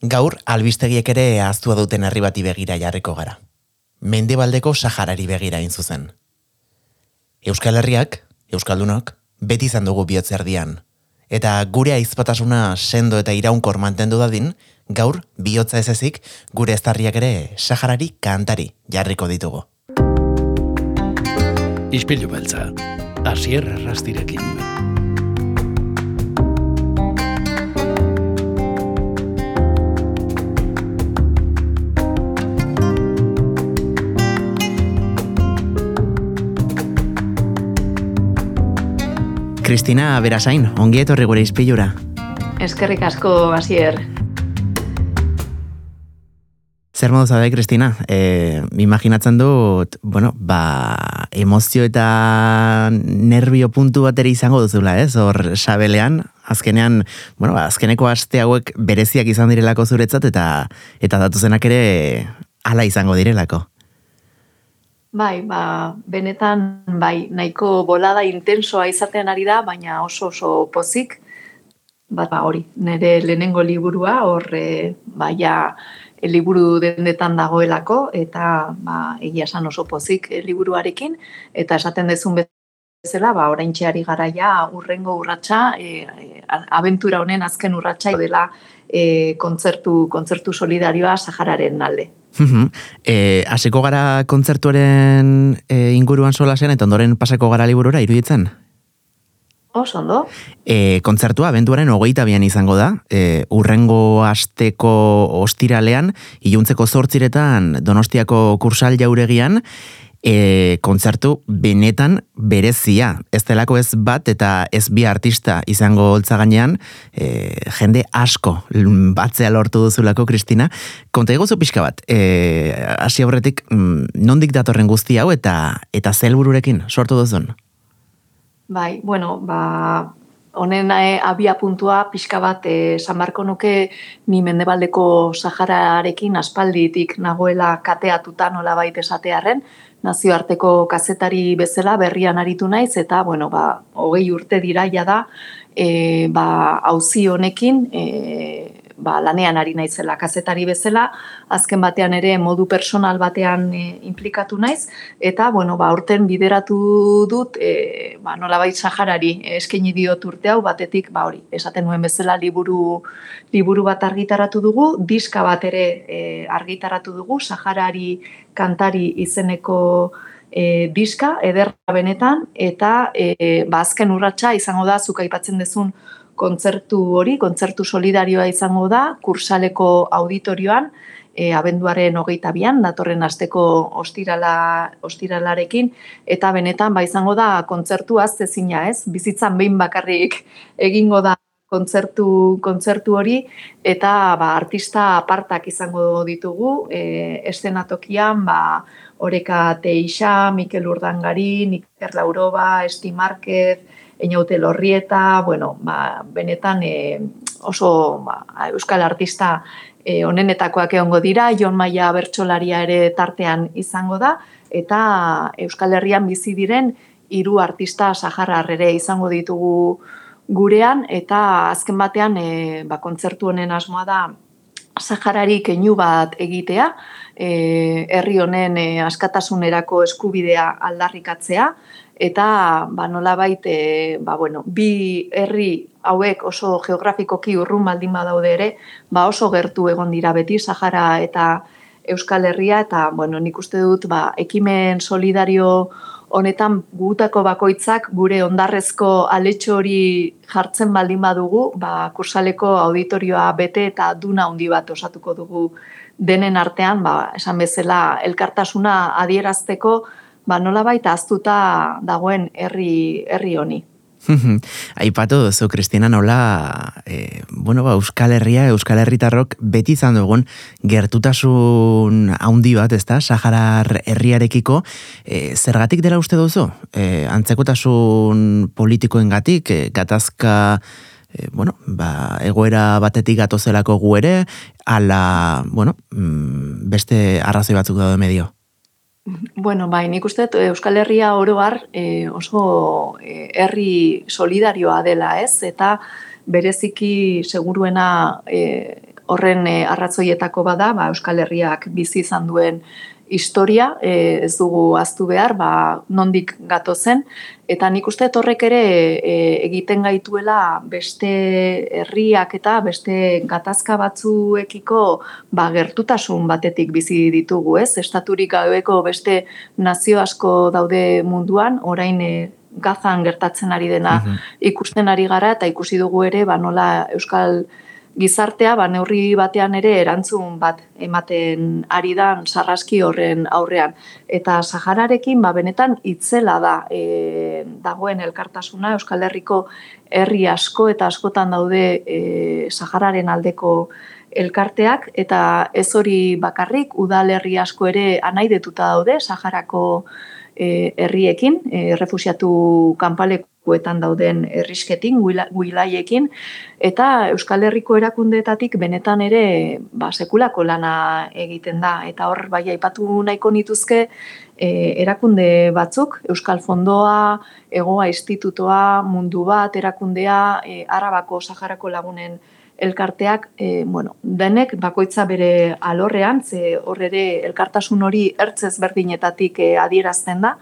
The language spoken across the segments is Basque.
Gaur, albistegiek ere aztua duten herri bati begira jarriko gara. Mendebaldeko Saharari begira in zuzen. Euskal Herriak, Euskaldunok, beti izan dugu bihotz erdian. Eta gure aizpatasuna sendo eta iraunkor mantendu dadin, gaur, bihotza ez ezik, gure eztarriak ere Saharari kantari jarriko ditugu. Ispilu beltza, asier rastirekin. Kristina Berasain, ongi etorri gure izpilura. Eskerrik asko, Basier. Zer modu zabe, Kristina? E, imaginatzen dut, bueno, ba, emozio eta nervio puntu bateri izango duzula, ez? Hor, sabelean, azkenean, bueno, ba, azkeneko aste hauek bereziak izan direlako zuretzat, eta eta datuzenak ere hala izango direlako. Bai, ba, benetan, bai, nahiko bolada intensoa izatean ari da, baina oso oso pozik, ba, ba hori, nire lehenengo liburua, horre, bai, ja, liburu dendetan dagoelako, eta, ba, egia esan oso pozik liburuarekin, eta esaten dezun bezala, ba, orain txeari garaia, urrengo urratsa, e, abentura honen azken urratsa, dela, e, kontzertu, kontzertu solidarioa Sahararen alde. e, hasiko gara kontzertuaren e, inguruan sola zen, eta ondoren pasako gara liburura, iruditzen? Oso, ondo. E, kontzertua, abentuaren hogeita bian izango da, e, urrengo asteko ostiralean, iluntzeko zortziretan donostiako kursal jauregian, e, kontzertu benetan berezia. Ez delako ez bat eta ez bi artista izango holtza gainean, e, jende asko batzea lortu duzulako, Kristina. Konta egozu pixka bat, e, hasi aurretik, mm, nondik datorren guzti hau eta eta zelbururekin sortu duzun? Bai, bueno, ba, honen e, abia puntua pixka bat e, San Marko nuke ni mendebaldeko Sahararekin aspalditik nagoela kateatuta nola baita esatearen, nazioarteko kazetari bezala berrian aritu naiz eta bueno ba hogei urte diraia da e, ba auzi honekin e, ba, lanean ari naizela kazetari bezala azken batean ere modu personal batean e, implikatu naiz. Eta bueno ba urten bideratu dut e, ba nolabait Saharari eskaini diot urte hau batetik ba hori esaten nuen bezala liburu liburu bat argitaratu dugu diska bat ere e, argitaratu dugu Saharari kantari izeneko e, diska, ederra benetan, eta e, ba, azken urratsa izango da, zuka aipatzen dezun kontzertu hori, kontzertu solidarioa izango da, kursaleko auditorioan, e, abenduaren hogeita bian, datorren asteko ostirala, ostiralarekin, eta benetan ba izango da kontzertu aztezina ez, bizitzan behin bakarrik egingo da kontzertu, kontzertu hori, eta ba, artista apartak izango ditugu, e, estenatokian, ba, Oreka Teixa, Mikel Urdangari, Niker Lauroba, Esti Marquez, Einaute Lorrieta, bueno, ba, benetan e, oso ba, euskal artista e, onenetakoak egongo dira, Jon Maia bertsolaria ere tartean izango da, eta Euskal Herrian bizi diren hiru artista saharrar ere izango ditugu gurean, eta azken batean e, ba, kontzertu honen asmoa da Saharari keinu bat egitea, e, herri honen e, askatasunerako eskubidea aldarrikatzea, eta ba, nola baite, ba, bueno, bi herri hauek oso geografikoki urrun baldin badaude ere, ba, oso gertu egon dira beti Sahara eta Euskal Herria, eta bueno, nik uste dut ba, ekimen solidario honetan gutako bakoitzak gure ondarrezko aletxo hori jartzen baldin badugu, ba, kursaleko auditorioa bete eta duna handi bat osatuko dugu denen artean, ba, esan bezala elkartasuna adierazteko, ba, nola baita aztuta dagoen herri, herri honi. Aipatu duzu, Kristina, nola, e, bueno, ba, Euskal Herria, Euskal Herritarrok beti izan dugun gertutasun haundi bat, ezta, Saharar herriarekiko, e, zergatik dela uste duzu? E, antzekotasun politikoen gatik, e, gatazka, e, bueno, ba, egoera batetik gatozelako gu ere, ala, bueno, mm, beste arrazoi batzuk daude medio. Bueno, bai, nik uste Euskal Herria oroar e, oso e, herri solidarioa dela, ez? Eta bereziki seguruena e, horren e, arratzoietako bada, ba, Euskal Herriak bizi izan duen historia, e, ez dugu aztu behar, ba, nondik gato zen, eta nik uste horrek ere e, egiten gaituela beste herriak eta beste gatazka batzuekiko ba, gertutasun batetik bizi ditugu, ez? Estaturik gaueko beste nazio asko daude munduan, orain e, gazan gertatzen ari dena mhm. ikusten ari gara, eta ikusi dugu ere, ba, nola Euskal gizartea ba neurri batean ere erantzun bat ematen ari da sarraski horren aurrean. Eta Sahararekin ba benetan itzela da e, dagoen elkartasuna. Euskal Herriko herri asko eta askotan daude e, Sahararen aldeko elkarteak. Eta ez hori bakarrik udalerri asko ere anaidetuta daude Saharako herriekin, e, refusiatu kanpalekuetan dauden errisketin, guilaiekin, eta Euskal Herriko erakundeetatik benetan ere ba, sekulako lana egiten da. Eta hor, bai, aipatu nahiko nituzke, e, erakunde batzuk, Euskal Fondoa, Egoa Institutoa, Mundu Bat, erakundea, e, Arabako, Saharako lagunen elkarteak, e, bueno, denek bakoitza bere alorrean, ze hor ere elkartasun hori ertzez berdinetatik e, adierazten da,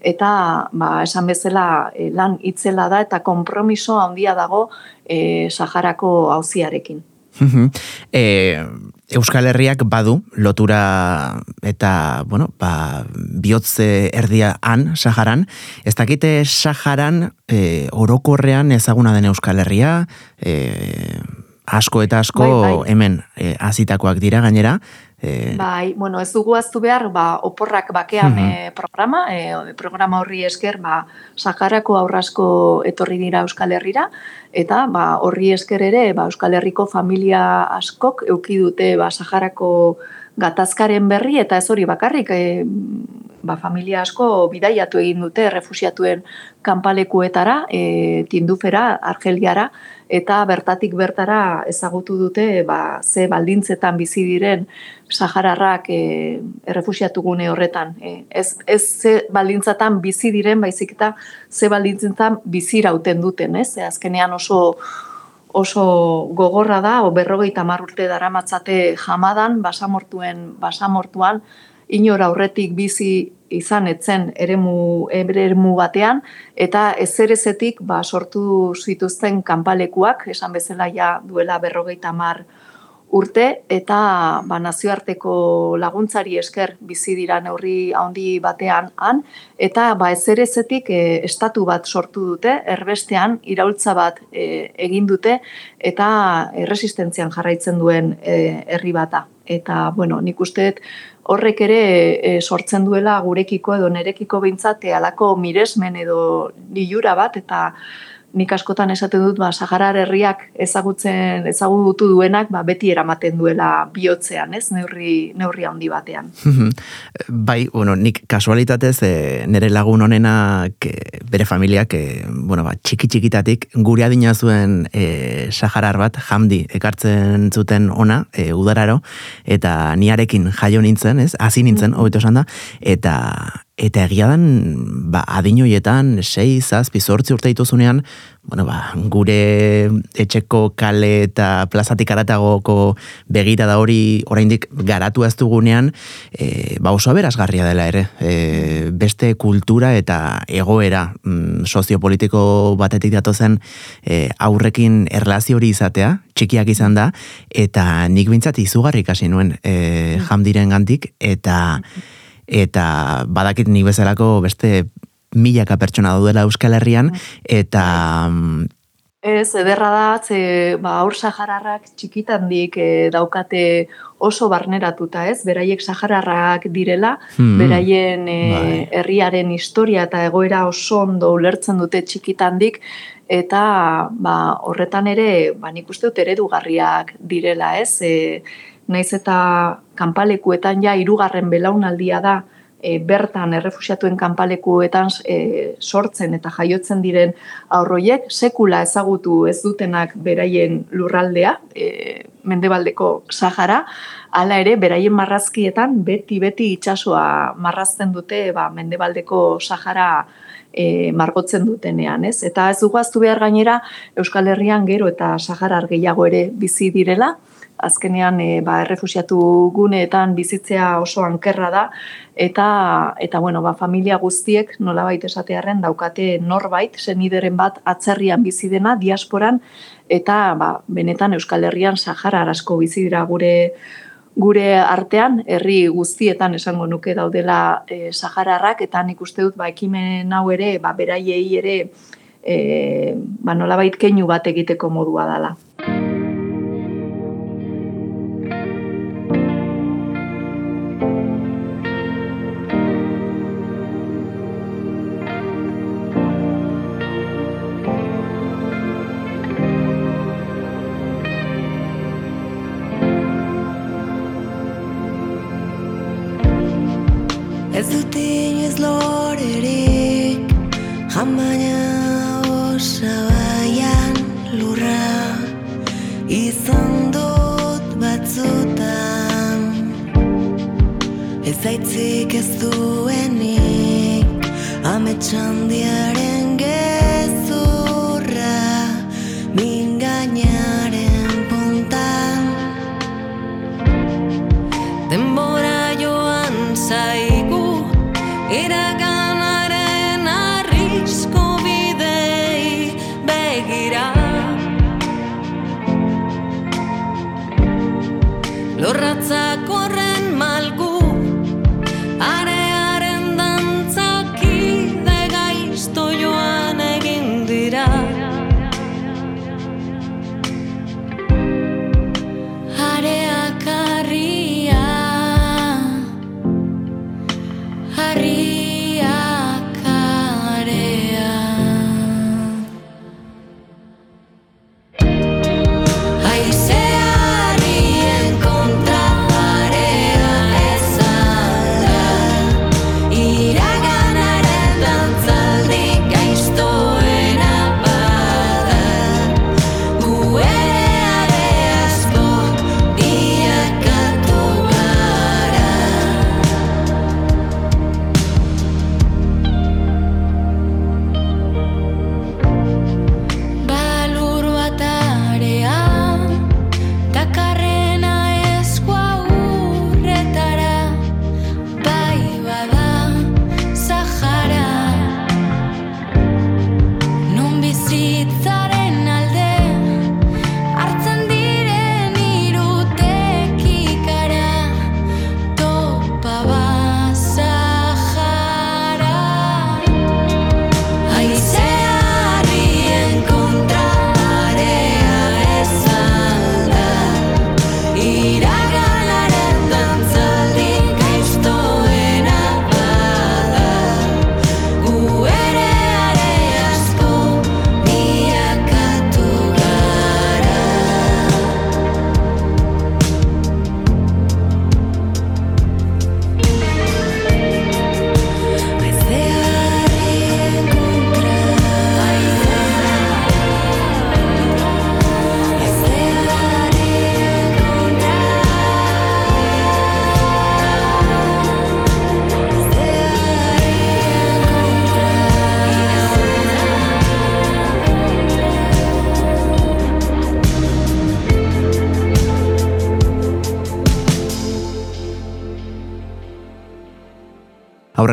eta ba, esan bezala e, lan itzela da eta konpromiso handia dago e, Saharako hauziarekin. e, Euskal Herriak badu lotura eta, bueno, ba, bihotze erdia han, Saharan. Ez dakite Saharan e, orokorrean ezaguna den Euskal Herria, e, asko eta asko bai, bai. hemen e, azitakoak dira gainera. E... Bai, bueno, ez dugu aztu behar, ba, oporrak bakean mm programa, e, programa horri esker, ba, Sakarako aurrasko etorri dira Euskal Herrira, eta ba, horri esker ere, ba, Euskal Herriko familia askok euki dute ba, Sakarako gatazkaren berri, eta ez hori bakarrik, e, ba, familia asko bidaiatu egin dute refusiatuen kanpalekuetara, e, tindufera, argeliara, eta bertatik bertara ezagutu dute ba, ze baldintzetan bizi diren Sahararrak e, errefusiatu gune horretan. E, ez, ez ze baldintzatan bizi diren, baizik eta ze baldintzetan bizi rauten duten, ez? E, azkenean oso oso gogorra da, o berrogeita urte dara matzate jamadan, basamortuen, basamortuan, inora aurretik bizi izan etzen eremu, eremu batean, eta ezerezetik ba, sortu zituzten kanpalekuak, esan bezala ja duela berrogeita mar urte, eta ba, nazioarteko laguntzari esker bizi dira neurri handi batean han, eta ba, ezerezetik e, estatu bat sortu dute, erbestean iraultza bat e, egin dute, eta erresistentzian jarraitzen duen e, herri bata. Eta, bueno, nik usteet horrek ere e, sortzen duela gurekiko edo nerekiko behintzate alako miresmen edo nilura bat eta nik askotan esaten dut, ba, Saharar herriak ezagutzen, ezagutu duenak, ba, beti eramaten duela bihotzean, ez, neurri, neurri handi batean. bai, bueno, nik kasualitatez, e, nire lagun honenak, e, bere familiak, e, bueno, ba, txiki txikitatik, gure adina zuen e, Saharar bat, jamdi, ekartzen zuten ona, e, udararo, eta niarekin jaio nintzen, ez, hasi nintzen, mm -hmm. da, eta Eta egia dan, ba, adinoietan, sei, zazpi, zortzi urte dituzunean, bueno, ba, gure etxeko kale eta plazatik aratagoko begira da hori oraindik garatu ez dugunean, e, ba, oso aberazgarria dela ere. E, beste kultura eta egoera mm, soziopolitiko batetik datozen e, aurrekin erlazio hori izatea, txikiak izan da, eta nik bintzat izugarrik hasi nuen e, jamdiren gantik, eta eta badakit nik bezalako beste milaka pertsona daudela Euskal Herrian, eta... Mm, Ez, ederra da, ze, ba, aur sahararrak txikitandik e, daukate oso barneratuta, ez? Beraiek sahararrak direla, hmm, beraien e, herriaren historia eta egoera oso ondo ulertzen dute txikitandik, eta ba, horretan ere, ba, nik uste dut eredugarriak direla, ez? E, naiz eta kanpalekuetan ja hirugarren belaunaldia da e, bertan errefusiatuen kanpalekuetan e, sortzen eta jaiotzen diren aurroiek sekula ezagutu ez dutenak beraien lurraldea, e, mendebaldeko Sahara, hala ere beraien marrazkietan beti beti itsasoa marrazten dute ba, mendebaldeko Sahara e, margotzen dutenean, ez? Eta ez dugu behar gainera Euskal Herrian gero eta Saharar gehiago ere bizi direla, azkenean e, ba, errefusiatu guneetan bizitzea oso ankerra da, eta, eta bueno, ba, familia guztiek nolabait esatearen daukate norbait, zenideren bat atzerrian bizi dena, diasporan, eta ba, benetan Euskal Herrian Sahara arasko bizi dira gure gure artean herri guztietan esango nuke daudela e, Sahararrak eta nik uste dut ba ekimen hau ere ba beraiei ere e, ba nolabait keinu bat egiteko modua dela.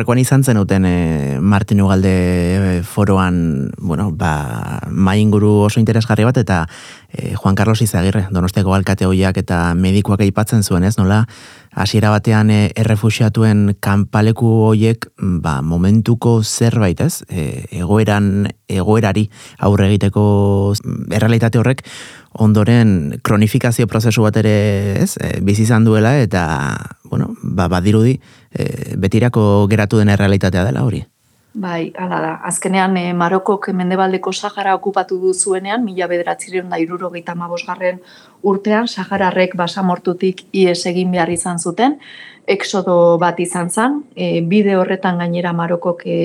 Aurrekoan izan zen uten e, Martin Ugalde e, foroan, bueno, ba, inguru oso interesgarri bat, eta e, Juan Carlos Izagirre, donostiako alkate hoiak eta medikuak aipatzen zuen, ez, nola, hasiera batean e, errefusiatuen kanpaleku hoiek, ba, momentuko zerbait, ez, e, egoeran, egoerari aurre egiteko errealitate horrek, ondoren kronifikazio prozesu bat ere, ez, e, bizi izan duela eta, bueno, ba badirudi e, betirako geratu den errealitatea dela hori. Bai, hala da. Azkenean e, Marokok mendebaldeko Sahara okupatu du zuenean, mila bederatzireun da irurogeita mabosgarren urtean, Sahararrek basamortutik ies egin behar izan zuten, exodo bat izan zen, e, bide horretan gainera Marokok e,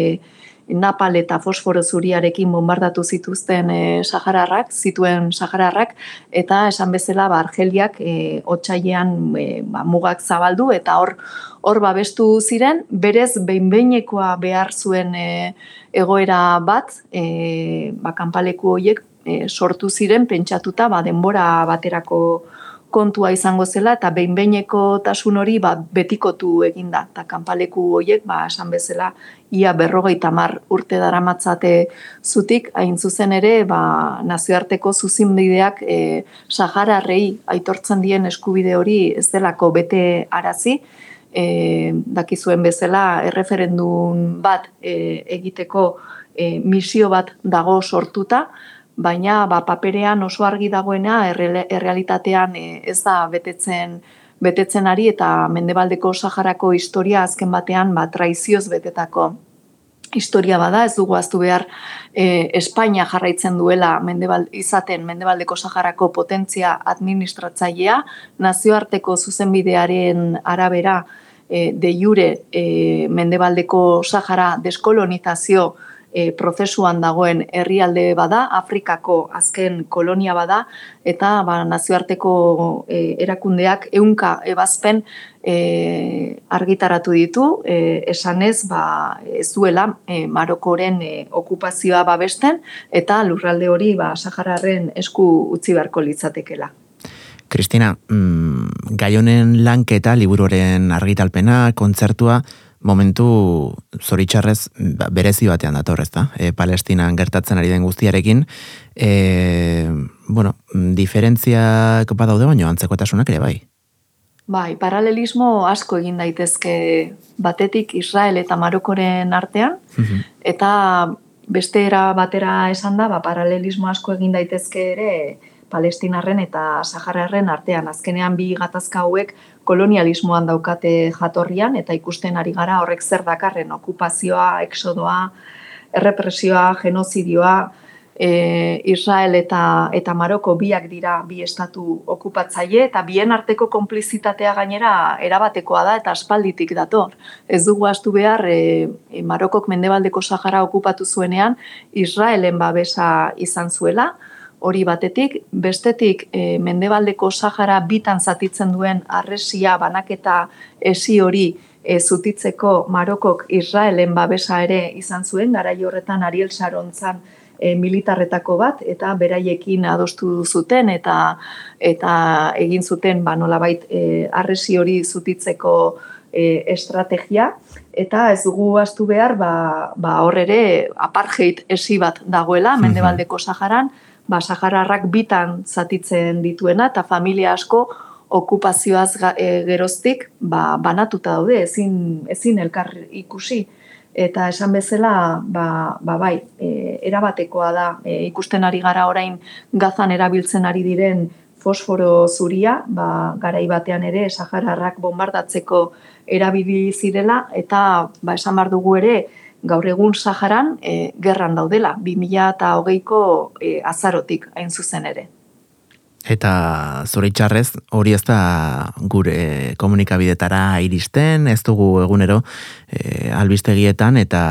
napal eta fosforo zuriarekin bombardatu zituzten e, sahararrak, zituen sahararrak, eta esan bezala ba, argeliak e, otxailean e, ba, mugak zabaldu, eta hor hor babestu ziren, berez behinbeinekoa behar zuen e, egoera bat, e, ba, kanpaleku horiek e, sortu ziren, pentsatuta ba, denbora baterako kontua izango zela eta behin behineko tasun hori ba, betikotu eginda eta kanpaleku horiek ba, esan bezala ia berrogeita mar urte daramatzate zutik, hain zuzen ere ba, nazioarteko zuzinbideak e, Sahararrei aitortzen dien eskubide hori ez delako bete arazi, e, dakizuen bezala erreferendun bat e, egiteko e, misio bat dago sortuta, baina ba, paperean oso argi dagoena errealitatean e, ez da betetzen betetzen ari eta mendebaldeko Saharako historia azken batean ba, traizioz betetako historia bada, ez dugu aztu behar e, Espainia jarraitzen duela mendebal, izaten mendebaldeko Saharako potentzia administratzailea, nazioarteko zuzenbidearen arabera e, de jure e, mendebaldeko Sahara deskolonizazio e, prozesuan dagoen herrialde bada, Afrikako azken kolonia bada, eta ba, nazioarteko e, erakundeak eunka ebazpen e, argitaratu ditu, e, esanez ba, ez duela e, Marokoren e, okupazioa babesten, eta lurralde hori ba, Sahararen esku utzi beharko litzatekela. Kristina, mm, gaionen lanketa, liburuaren argitalpena, kontzertua, momentu zoritxarrez ba, berezi batean dator, ezta? E, Palestinan gertatzen ari den guztiarekin, e, bueno, diferentziak badaude baino antzekotasunak ere bai. Bai, paralelismo asko egin daitezke batetik Israel eta Marokoren artean, mhm. eta beste era batera esan da, ba, paralelismo asko egin daitezke ere palestinarren eta saharraren artean. Azkenean bi gatazka hauek kolonialismoan daukate jatorrian eta ikusten ari gara horrek zer dakarren okupazioa, exodoa, errepresioa, genozidioa, e, Israel eta eta Maroko biak dira bi estatu okupatzaile eta bien arteko konplizitatea gainera erabatekoa da eta aspalditik dator. Ez dugu astu behar e, e, Marokok mendebaldeko Sahara okupatu zuenean Israelen babesa izan zuela, hori batetik, bestetik e, mendebaldeko Sahara bitan zatitzen duen arresia banaketa esi hori e, zutitzeko Marokok Israelen babesa ere izan zuen, gara horretan Ariel Sarontzan e, militarretako bat, eta beraiekin adostu zuten, eta eta egin zuten ba, nolabait e, arresi hori zutitzeko e, estrategia, eta ez dugu astu behar ba, ba horrere apartheid esi bat dagoela, mendebaldeko Saharan, ba, Sahararrak bitan zatitzen dituena eta familia asko okupazioaz e, geroztik ba, banatuta daude, ezin, ezin elkar ikusi. Eta esan bezala, ba, ba bai, e, erabatekoa da, e, ikusten ari gara orain gazan erabiltzen ari diren fosforo zuria, ba, garai batean ere Sahararrak bombardatzeko erabili zirela, eta ba, esan bar dugu ere, gaur egun Saharan e, gerran daudela, 2008ko e, azarotik hain zuzen ere. Eta zoritxarrez, hori ez da gure komunikabidetara iristen, ez dugu egunero e, albistegietan eta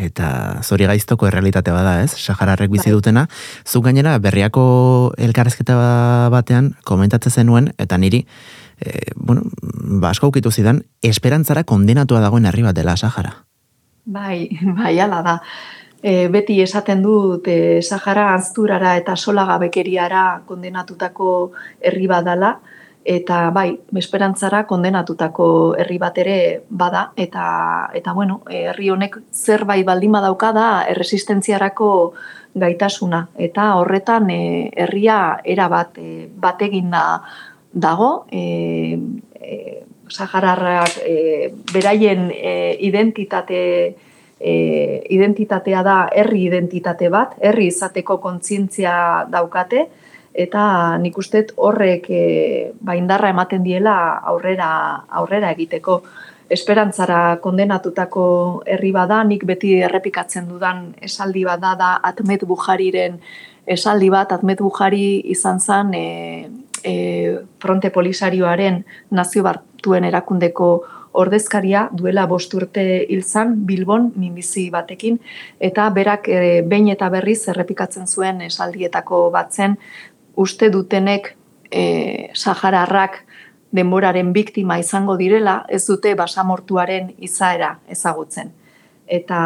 eta zori gaiztoko errealitate bada ez, Sahararrek bizi bai. dutena. Zu gainera berriako elkarrezketa batean komentatzen zenuen, eta niri, e, bueno, basko ukitu zidan, esperantzara kondenatua dagoen herri bat dela Sahara. Bai, bai, ala da. E, beti esaten dut e, Sahara azturara eta solagabekeriara kondenatutako herri badala, eta bai, esperantzara kondenatutako herri bat ere bada, eta, eta bueno, herri honek zerbait baldin badauka da erresistentziarako gaitasuna, eta horretan e, herria era bat e, bategin da dago, e, e, Sahararrak e, beraien e, identitate e, identitatea da herri identitate bat, herri izateko kontzientzia daukate eta nik ustet horrek e, ba indarra ematen diela aurrera aurrera egiteko. Esperantzara kondenatutako herri bada, nik beti errepikatzen dudan esaldi bada da Atmet Bujariren esaldi bat, Atmet Bujari izan zen e, e, fronte polisarioaren nazio batuen erakundeko ordezkaria duela bost urte hilzan Bilbon minbizi batekin. Eta berak e, behin eta berriz errepikatzen zuen esaldietako batzen uste dutenek e, Sahararrak denboraren biktima izango direla ez dute basamortuaren izaera ezagutzen eta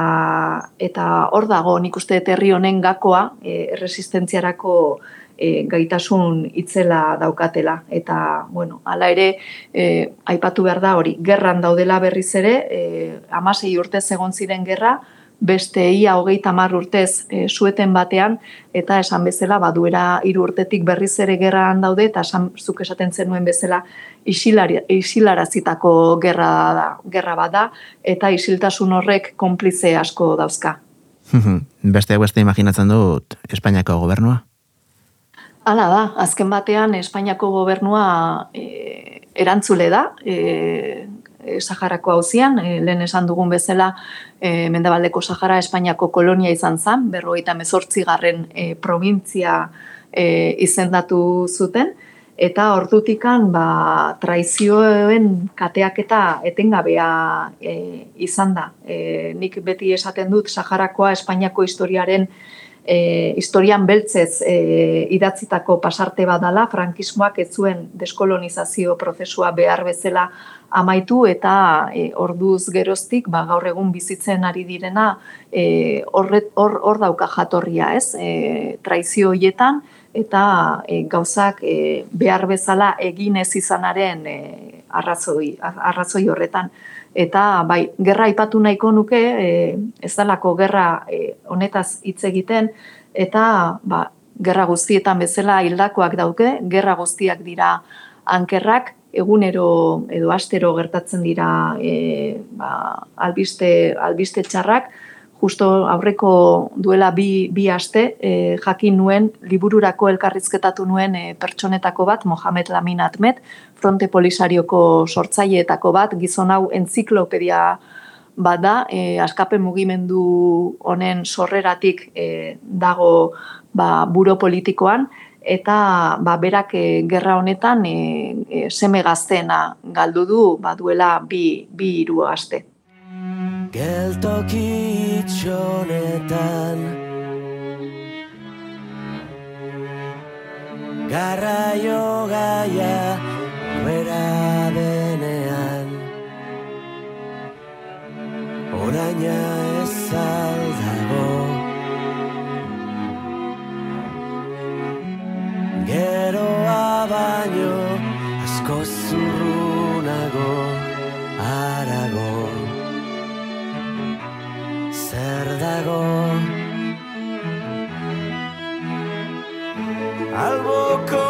eta hor dago nik uste herri honen gakoa e, erresistentziarako e, gaitasun itzela daukatela. Eta, bueno, ala ere, e, aipatu behar da hori, gerran daudela berriz ere, e, amasei urtez egon ziren gerra, beste ia hogeita mar urtez e, sueten batean, eta esan bezala, baduera hiru urtetik berriz ere gerran daude, eta esan zuk esaten zenuen bezala, isilarazitako gerra, da, gerra bada, eta isiltasun horrek konplize asko dauzka. beste beste imaginatzen dut Espainiako gobernua? Hala da, azken batean Espainiako gobernua e, erantzule da, e, e, Saharako hauzian, e, lehen esan dugun bezala e, Mendabaldeko Sahara Espainiako kolonia izan zen, berroita mezortzi garren e, provintzia e, izendatu zuten, eta ordutikan ba, traizioen kateak eta etengabea e, izan da. E, nik beti esaten dut Saharakoa Espainiako historiaren e, historian beltzez e, idatzitako pasarte badala, frankismoak ez zuen deskolonizazio prozesua behar bezala amaitu eta e, orduz geroztik ba, gaur egun bizitzen ari direna e, hor or, dauka jatorria, ez? E, traizio hoietan eta e, gauzak e, behar bezala egin ez izanaren e, arrazoi, arrazoi horretan eta bai, gerra aipatu nahiko nuke, e, ez dalako gerra e, honetaz hitz egiten, eta ba, gerra guztietan bezala hildakoak dauke, gerra guztiak dira ankerrak, egunero edo astero gertatzen dira e, ba, albiste, albiste txarrak, justo aurreko duela bi, bi aste e, jakin nuen libururako elkarrizketatu nuen e, pertsonetako bat Mohamed Lamin Atmet, fronte polisarioko sortzaileetako bat, gizon hau entziklopedia bat da, e, askapen mugimendu honen sorreratik e, dago ba, buro politikoan, eta ba, berak e, gerra honetan e, e, seme gaztena galdu du ba, duela bi, bi iru aste. Geltoki itxonetan Garraio gaia Bera benean Oraina ez Geroa baino Asko zurrunago Arago zer dago? Alboko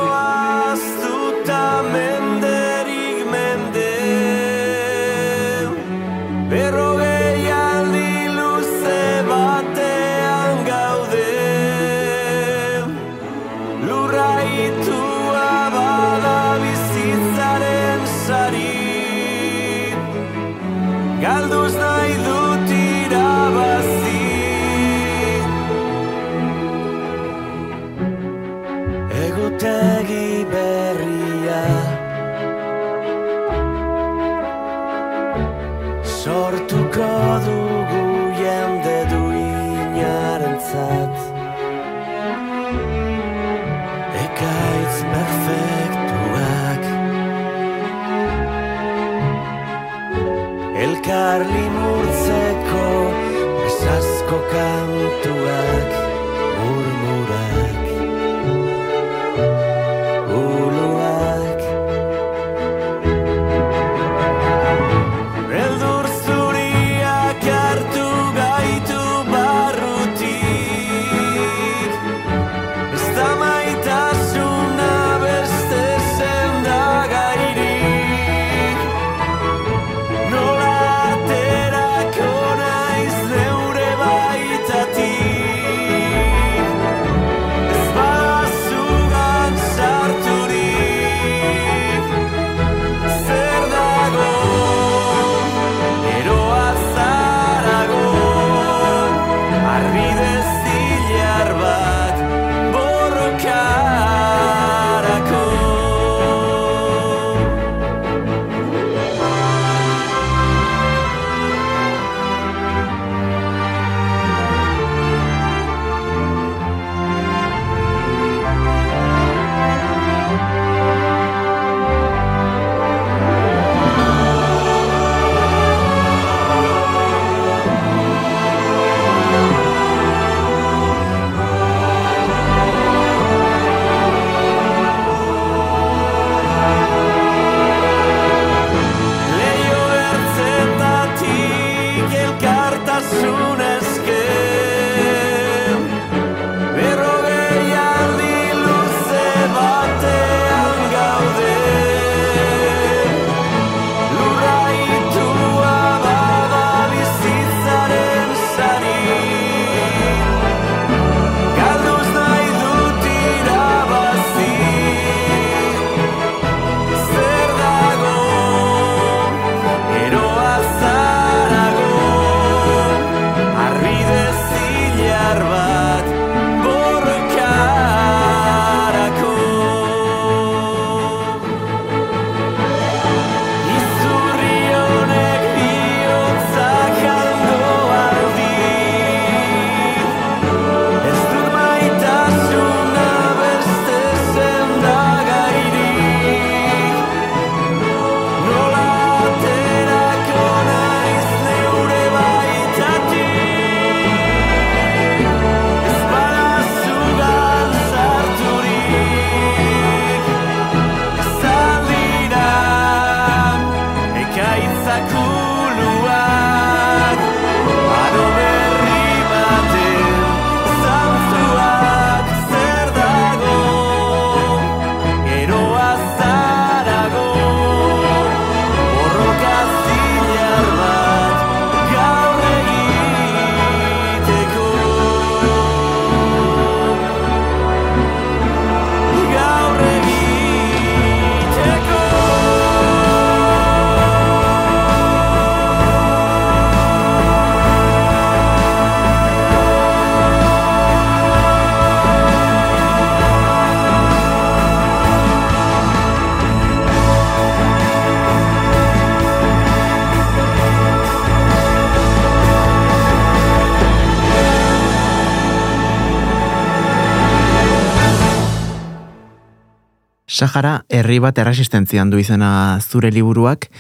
Sahara, herri bat erresistentzian du izena zure liburuak,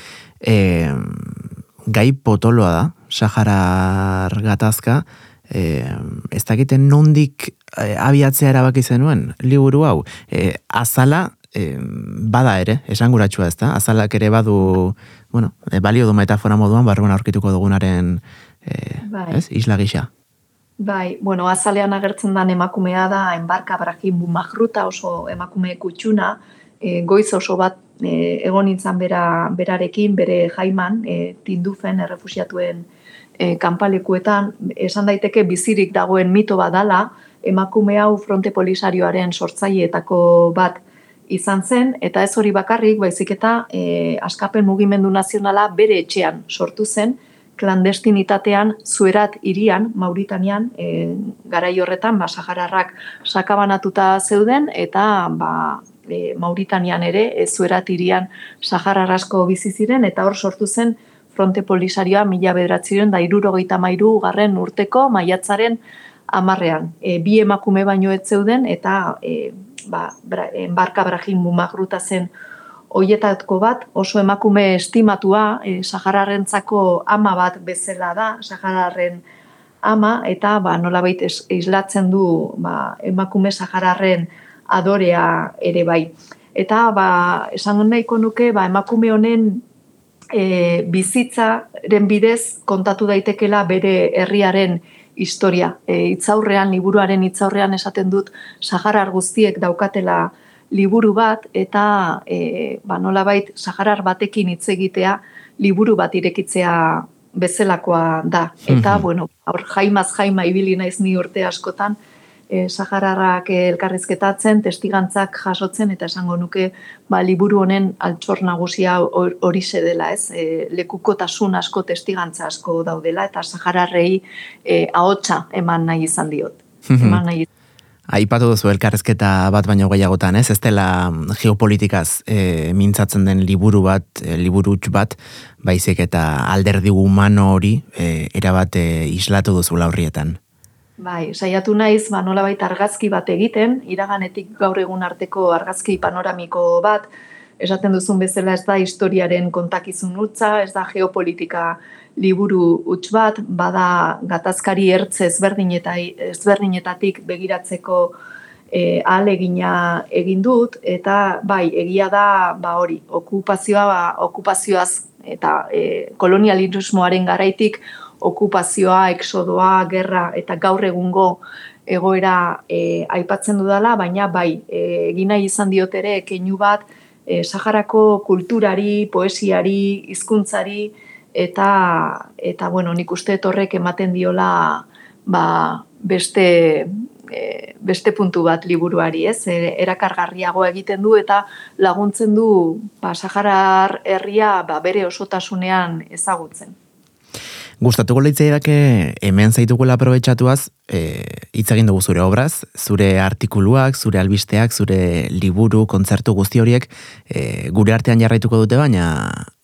e, gai potoloa da, Saharar gatazka, e, ez dakiten nondik e, abiatzea erabaki zenuen, liburu hau, e, azala, e, bada ere, esanguratsua ez da, azalak ere badu, bueno, e, balio du metafora moduan, barruan aurkituko dugunaren, e, bai. ez, isla gisa. Bai, bueno, azalean agertzen den emakumea da, enbarka Brahim Bumahruta oso emakume kutxuna, e, goiz oso bat e, egon nintzen bera, berarekin, bere jaiman, e, tindufen, errefusiatuen e, kanpalekuetan, esan daiteke bizirik dagoen mito badala, emakume hau fronte polisarioaren sortzaileetako bat izan zen, eta ez hori bakarrik, baizik eta e, askapen mugimendu nazionala bere etxean sortu zen, klandestinitatean zuerat irian, Mauritanian, e, garai horretan, ba, Sahararrak sakabanatuta zeuden, eta ba, e, Mauritanian ere, e, zuerat irian Sahararrasko bizi ziren, eta hor sortu zen fronte polisarioa mila bederatziren da irurogeita mairu garren urteko maiatzaren amarrean. E, bi emakume baino ez zeuden, eta e, ba, bra, embarka brahim bumagruta zen hoietako bat oso emakume estimatua, e, Sahararrentzako ama bat bezala da, Sahararren ama, eta ba, nolabait islatzen du ba, emakume Sahararren adorea ere bai. Eta ba, esan nahiko nuke ba, emakume honen e, bizitzaren bidez kontatu daitekela bere herriaren historia. E, itzaurrean, liburuaren itzaurrean esaten dut Saharar guztiek daukatela liburu bat eta e, ba, nolabait Saharar batekin hitz egitea liburu bat irekitzea bezelakoa da. Eta, mm bueno, aur jaimaz jaima ibili naiz ni urte askotan, e, Sahararrak elkarrizketatzen, testigantzak jasotzen, eta esango nuke ba, liburu honen altxor nagusia hori dela, ez? E, lekukotasun asko testigantza asko daudela, eta Sahararrei e, ahotsa eman nahi izan diot. Eman nahi Aipatu duzu elkarrezketa bat baino gehiagotan, ez? Ez dela mm, geopolitikaz e, mintzatzen den liburu bat, e, liburuts bat, baizik eta alderdi humano hori e, erabat e, islatu duzu laurrietan. Bai, saiatu naiz, ba, nola baita argazki bat egiten, iraganetik gaur egun arteko argazki panoramiko bat, esaten duzun bezala ez da historiaren kontakizun utza, ez da geopolitika liburu huts bat, bada gatazkari ertze ezberdin eta ezberdinetatik begiratzeko e, ahalegina egin dut eta bai egia da ba hori okupazioa ba, okupazioaz eta e, kolonialismoaren garaitik okupazioa, exodoa, gerra eta gaur egungo egoera e, aipatzen dudala, baina bai, e, egin nahi izan diot ere keinu bat e, Saharako kulturari, poesiari, hizkuntzari, eta eta bueno, nik uste horrek ematen diola ba, beste e, beste puntu bat liburuari, ez? E, erakargarriago egiten du eta laguntzen du ba Saharar herria ba, bere osotasunean ezagutzen. Gustatuko leitzei dake hemen zaitugula aprobetxatuaz, e, hitz egin dugu zure obraz, zure artikuluak, zure albisteak, zure liburu, kontzertu guzti horiek e, gure artean jarraituko dute baina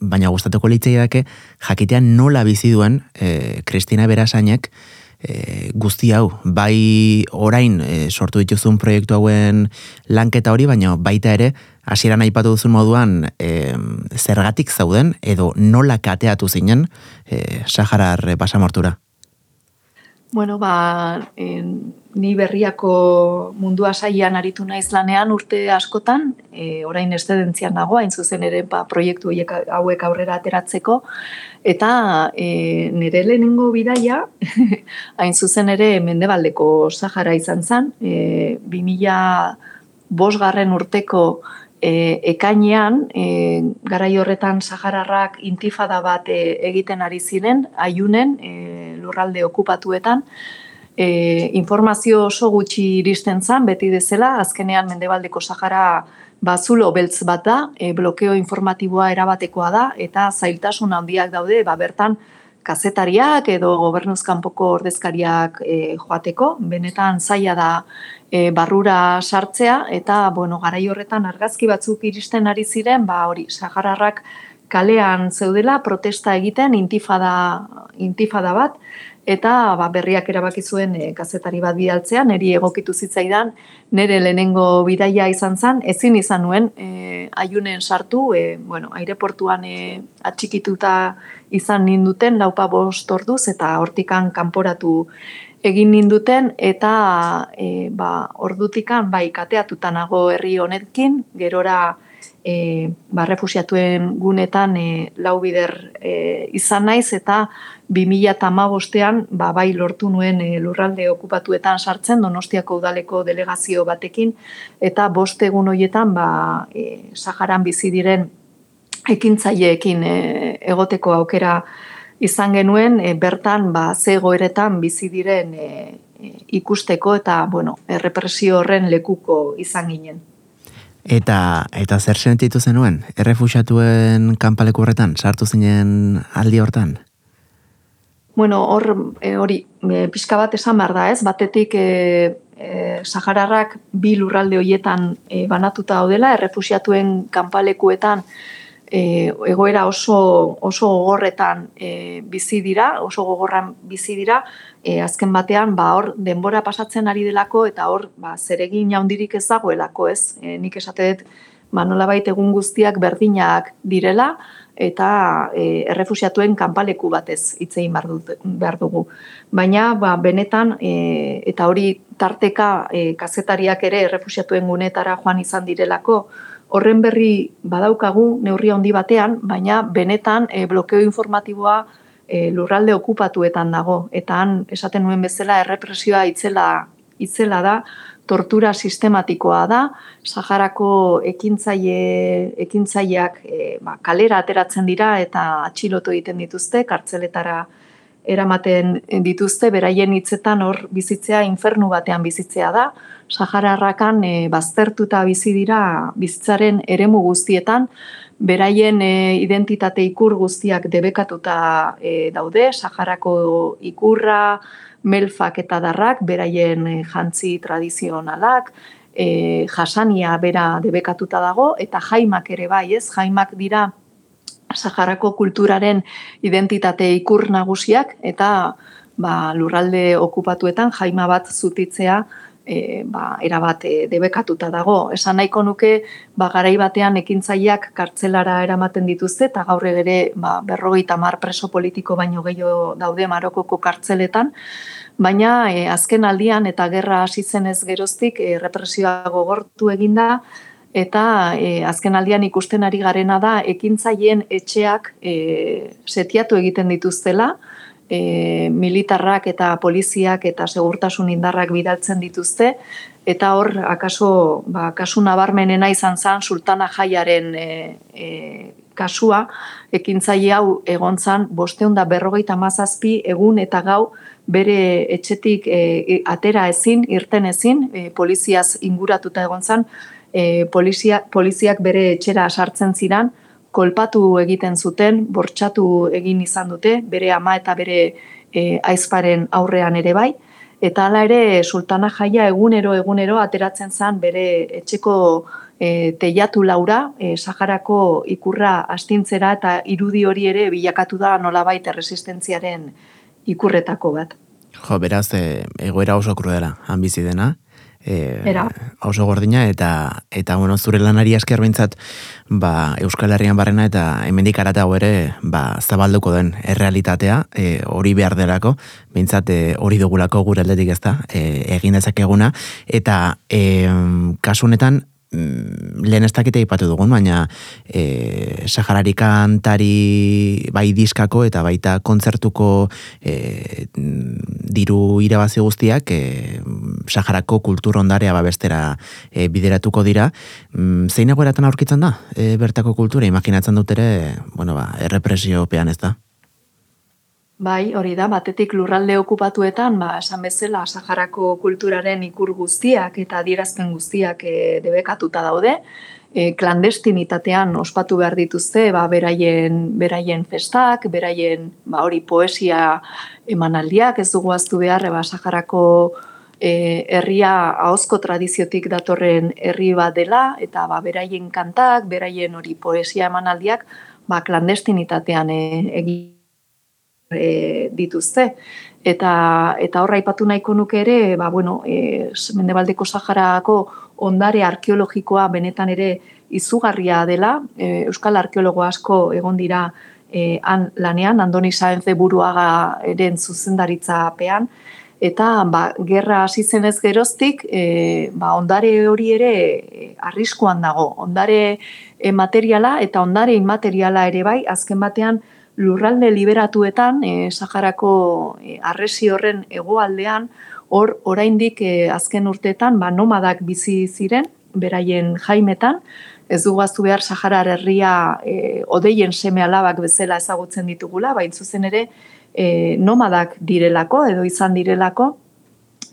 baina gustatuko leitzei dake jakitean nola bizi duen e, Kristina Berasainek e, guzti hau, bai orain e, sortu dituzun proiektu hauen lanketa hori, baina baita ere, hasieran aipatu duzun moduan, e, zergatik zauden, edo nola kateatu zinen, e, Saharar pasamortura? Bueno, ba, en, ni berriako mundua saian aritu naiz lanean urte askotan, e, orain estedentzian dago, hain zuzen ere ba, proiektu hauek aurrera ateratzeko, eta e, nire lehenengo bidaia, hain zuzen ere mendebaldeko Sahara izan zen, e, 2000 bosgarren urteko e, ekainean, e, garai horretan Sahararrak intifada bat e, egiten ari ziren, aiunen, e, lurralde okupatuetan, e, informazio oso gutxi iristen zan, beti dezela, azkenean mendebaldeko Sahara bazulo beltz bat da, e, blokeo informatiboa erabatekoa da, eta zailtasun handiak daude, ba, bertan, kazetariak edo gobernuzkanpoko ordezkariak e, joateko, benetan zaila da e, barrura sartzea, eta, bueno, garai horretan argazki batzuk iristen ari ziren, ba, hori, sagararrak kalean zeudela, protesta egiten, intifada, intifada bat, eta ba, berriak erabaki zuen e, kazetari bat bidaltzea, niri egokitu zitzaidan, nire lehenengo bidaia izan zen, ezin izan nuen e, aiunen sartu, e, bueno, aireportuan e, atxikituta izan ninduten, laupa bost orduz, eta hortikan kanporatu egin ninduten, eta e, ba, ordutikan bai kateatuta nago herri honetkin, gerora, e, ba, refusiatuen gunetan e, lau bider e, izan naiz eta 2008an ba, bai lortu nuen e, lurralde okupatuetan sartzen Donostiako udaleko delegazio batekin. Eta bost egun hoietan ba, e, Saharan bizi diren ekintzaileekin e, egoteko aukera izan genuen e, bertan ba, ze goeretan bizi diren e, e, ikusteko eta bueno, errepresio horren lekuko izan ginen. Eta, eta zer sentitu zenuen? Errefusatuen kanpaleku horretan, sartu zinen aldi hortan? Bueno, hor, e, hori, e, pixka bat esan behar da, ez? Batetik, e, e, Sahararrak bi lurralde hoietan e, banatuta daudela, errefusiatuen kanpalekuetan, e, egoera oso, oso gogorretan e, bizi dira, oso gogorran bizi dira, e, azken batean ba hor denbora pasatzen ari delako eta hor ba zeregin jaundirik ez dagoelako, ez? E, nik esate dut ba nolabait egun guztiak berdinak direla eta e, errefusiatuen kanpaleku batez hitz egin behar dugu. Baina ba, benetan e, eta hori tarteka e, kazetariak ere errefusiatuen gunetara joan izan direlako, horren berri badaukagu neurri handi batean, baina benetan e, blokeo informatiboa e, lurralde okupatuetan dago. Eta han, esaten nuen bezala, errepresioa itzela, itzela da, tortura sistematikoa da, Saharako ekintzaile, ekintzaileak e, ba, kalera ateratzen dira eta atxilotu egiten dituzte, kartzeletara eramaten dituzte, beraien hitzetan hor bizitzea infernu batean bizitzea da, Sahararrakan e, baztertuta bizi dira bizitzaren eremu guztietan, beraien e, identitate ikur guztiak debekatuta e, daude, Saharako ikurra, melfak eta darrak, beraien e, jantzi tradizionalak, e, jasania bera debekatuta dago, eta jaimak ere bai, ez, jaimak dira Saharako kulturaren identitate ikur nagusiak, eta ba, lurralde okupatuetan jaima bat zutitzea, e, ba, erabat e, debekatuta dago. Esan nahiko nuke, ba, garai batean ekintzaileak kartzelara eramaten dituzte, eta gaur ere ba, berrogeita mar preso politiko baino gehiago daude Marokoko kartzeletan, baina e, azken aldian eta gerra hasi zenez geroztik e, represioa gogortu eginda, eta e, azken aldian ikusten ari garena da ekintzaileen etxeak e, setiatu egiten dituztela, e, militarrak eta poliziak eta segurtasun indarrak bidaltzen dituzte, eta hor, akaso, ba, kasu nabarmenena izan zen, sultana jaiaren e, e, kasua, ekintzaile hau egon zen, bosteun da berrogeita mazazpi egun eta gau, bere etxetik e, e, atera ezin, irten ezin, e, poliziaz inguratuta egon zen, e, polizia, poliziak bere etxera sartzen zidan, kolpatu egiten zuten, bortxatu egin izan dute, bere ama eta bere e, aizparen aurrean ere bai, eta hala ere sultana jaia egunero egunero ateratzen zen bere etxeko e, teiatu laura, e, Saharako ikurra astintzera eta irudi hori ere bilakatu da nolabait erresistentziaren ikurretako bat. Jo, beraz, egoera oso krudela, han bizi dena, e, oso gordina eta eta bueno zure lanari esker beintzat ba Euskal Herrian barrena eta hemendik aratago ere ba zabalduko den errealitatea e, hori behar delako. Beintzat e, hori dugulako gure aldetik ezta? E, egin dezakeguna. Eta e, kasu honetan lehen ez dakite ipatu dugun, baina e, Saharari kantari bai diskako eta baita kontzertuko e, diru irabazi guztiak e, Saharako kultur ondarea babestera e, bideratuko dira. Mm, zein egoeratan aurkitzen da e, bertako kultura? Imaginatzen dut ere, bueno, ba, errepresio pean ez da? Bai, hori da, batetik lurralde okupatuetan, ba, esan bezala, Saharako kulturaren ikur guztiak eta adierazpen guztiak e, debekatuta daude, e, klandestinitatean ospatu behar dituzte, ba, beraien, beraien festak, beraien, ba, hori poesia emanaldiak, ez dugu aztu behar, ba, Saharako e, herria ahozko tradiziotik datorren herri bat dela, eta ba, beraien kantak, beraien hori poesia emanaldiak, ba, klandestinitatean e, egin e, dituzte. Eta, eta horra ipatu nahiko nuke ere, ba, bueno, e, Mendebaldeko Saharako ondare arkeologikoa benetan ere izugarria dela, e, Euskal arkeologo asko egon dira e, an, lanean, Andoni Saenze buruaga eren zuzendaritza pean, eta ba, gerra hasi zenez geroztik, e, ba, ondare hori ere e, arriskuan dago. Ondare e, materiala eta ondare inmateriala ere bai, azken batean lurralde liberatuetan, e, Saharako e, arresi horren egoaldean, hor oraindik e, azken urteetan ba, nomadak bizi ziren, beraien jaimetan, ez du gaztu behar Saharar herria e, odeien seme alabak bezala ezagutzen ditugula, bain zuzen ere, e, nomadak direlako edo izan direlako.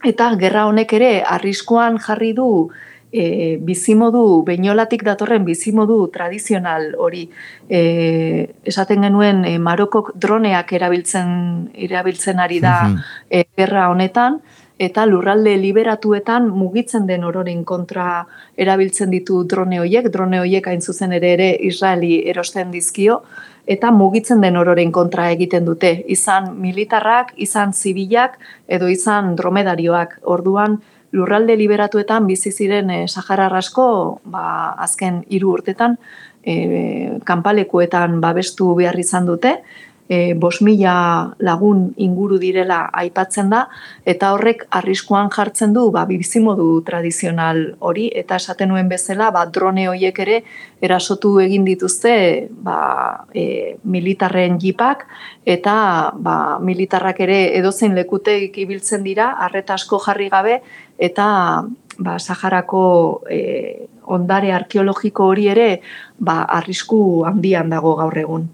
Eta gerra honek ere arriskuan jarri du e, bizimodu beinolatik datorren bizimodu tradizional hori e, esaten genuen e, Marokok droneak erabiltzen erabiltzen ari da e, gerra honetan eta lurralde liberatuetan mugitzen den ororen kontra erabiltzen ditu drone hoiek, drone hoiek hain zuzen ere ere Israeli erosten dizkio, eta mugitzen den ororen kontra egiten dute. Izan militarrak, izan zibilak, edo izan dromedarioak. Orduan, lurralde liberatuetan bizi ziren e, Sahara asko, ba, azken hiru urtetan, e, kanpalekuetan babestu behar izan dute, e, bos mila lagun inguru direla aipatzen da, eta horrek arriskuan jartzen du ba, bizimodu tradizional hori, eta esaten nuen bezala ba, drone horiek ere erasotu egin dituzte ba, e, militarren jipak, eta ba, militarrak ere edozein lekuteik ibiltzen dira, arretasko jarri gabe, eta ba, Saharako e, ondare arkeologiko hori ere ba, arrisku handian dago gaur egun.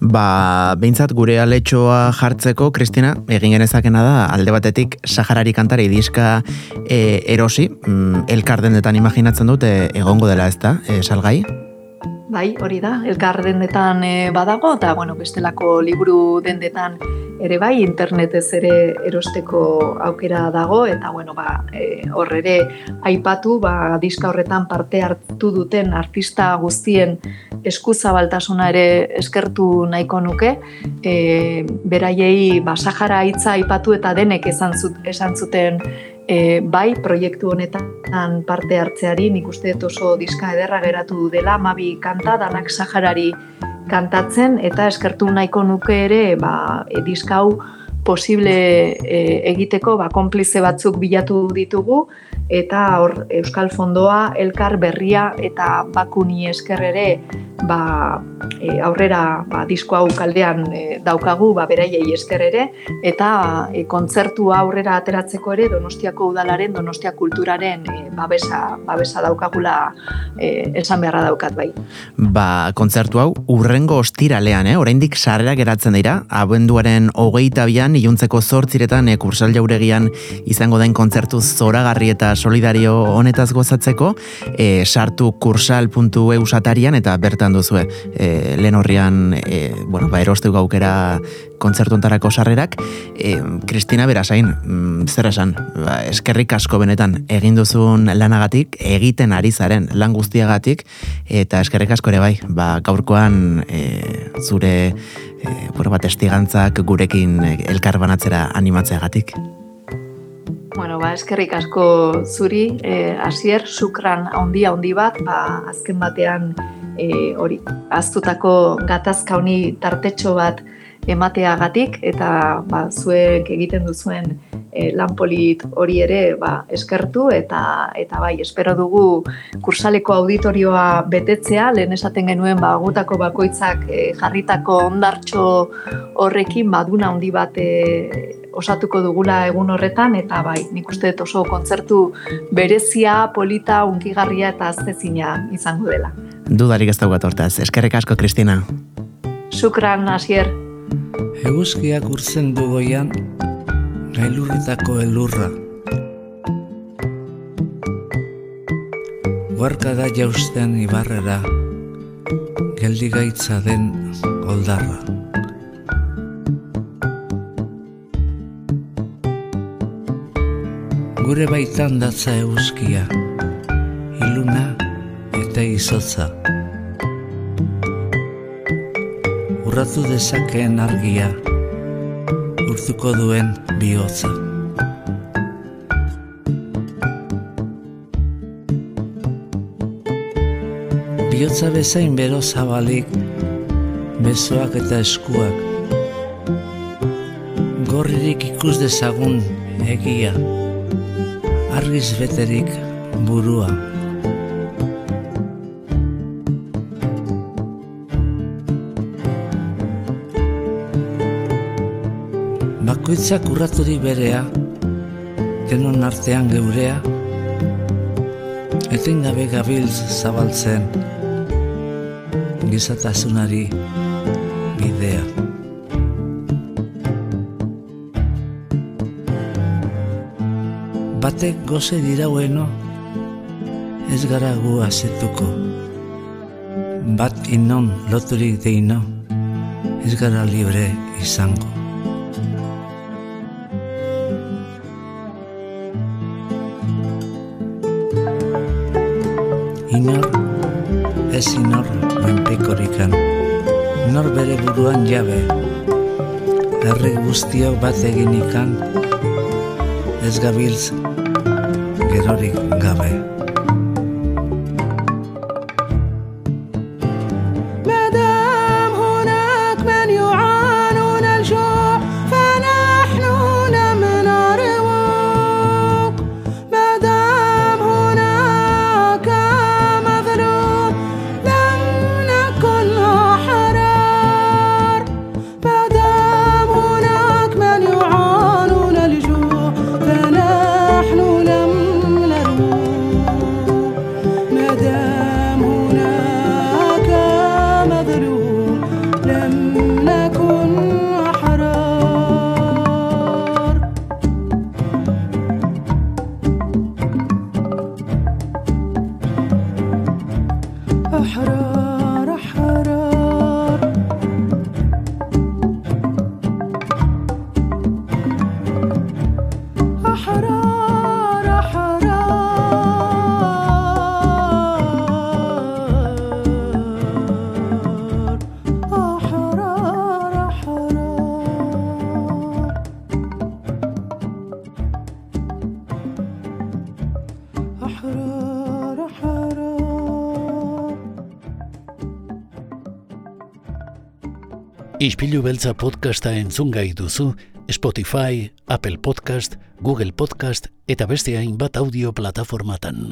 Ba, behintzat gure aletxoa jartzeko, Kristina, egin genezakena da, alde batetik, Saharari kantari diska e, erosi, mm, elkardendetan imaginatzen dute egongo dela ez da, e, salgai? Bai, hori da, elkar dendetan e, badago, eta bueno, bestelako liburu dendetan ere bai, internetez ere erosteko aukera dago, eta bueno, ba, e, hor ere aipatu, ba, diska horretan parte hartu duten artista guztien eskuzabaltasuna ere eskertu nahiko nuke, e, beraiei ba, Sahara hitza aipatu eta denek esan, esan zuten e, bai proiektu honetan parte hartzeari, nik uste oso diska ederra geratu dela, mabi kanta, danak Saharari kantatzen, eta eskertu nahiko nuke ere, ba, e, diska hau posible e, egiteko, ba, konplize batzuk bilatu ditugu, eta hor Euskal Fondoa, Elkar Berria eta Bakuni esker ere ba, e, aurrera ba, disko hau kaldean e, daukagu, ba, beraiei esker ere, eta e, kontzertu aurrera ateratzeko ere Donostiako udalaren, Donostia kulturaren e, babesa, babesa daukagula e, esan beharra daukat bai. Ba, kontzertu hau urrengo ostiralean, eh? oraindik sarrera geratzen dira, abenduaren hogeita bian, iluntzeko zortziretan e, kursal jauregian izango den kontzertu zoragarri eta solidario honetaz gozatzeko, e, sartu kursal.eu satarian eta bertan duzue e, lehen horrian e, bueno, ba, erostu gaukera kontzertu ontarako sarrerak. E, Kristina Berasain mm, zer esan, ba, eskerrik asko benetan egin duzun lanagatik egiten ari zaren lan guztiagatik eta eskerrik asko ere bai. Ba, gaurkoan e, zure e, bat estigantzak gurekin elkar banatzera animatzeagatik Bueno, ba, eskerrik asko zuri, e, asier, sukran handi handi bat, ba, azken batean e, hori, aztutako gatazka honi tartetxo bat emateagatik, eta ba, zuek egiten duzuen e, lanpolit hori ere ba, eskertu, eta eta bai, espero dugu kursaleko auditorioa betetzea, lehen esaten genuen ba, gutako bakoitzak e, jarritako ondartxo horrekin, baduna handi bat e, osatuko dugula egun horretan eta bai, nik uste dut oso kontzertu berezia, polita, unkigarria eta aztezina izango dela. Dudarik ez daugat hortaz. Eskerrik asko, Kristina. Sukran, Asier. Eguzkiak urtzen du goian, gailurritako elurra. Guarka da jausten ibarrera, geldigaitza den oldarra. Gure baitan datza euskia, iluna eta izotza. Urratu dezakeen argia, urtuko duen bihotza. Bihotza bezain bero zabalik, besoak eta eskuak. Gorririk ikus dezagun egia, argiz beterik burua. Bakoitzak urraturik berea, denon artean geurea, etengabe gabiltz zabaltzen, gizatasunari bidea. Batek goze diraueno, ez gara gu azetuko. Bat inon loturik deino, ez gara libre izango. Inor, ez inor menpekorikan, nor bere buruan jabe, herri guztiok bat egin ikan, ez gabiltz και το ρίγκαμε. Ispilu beltza podcasta entzun gai duzu Spotify, Apple Podcast, Google Podcast eta beste hainbat audio plataformatan.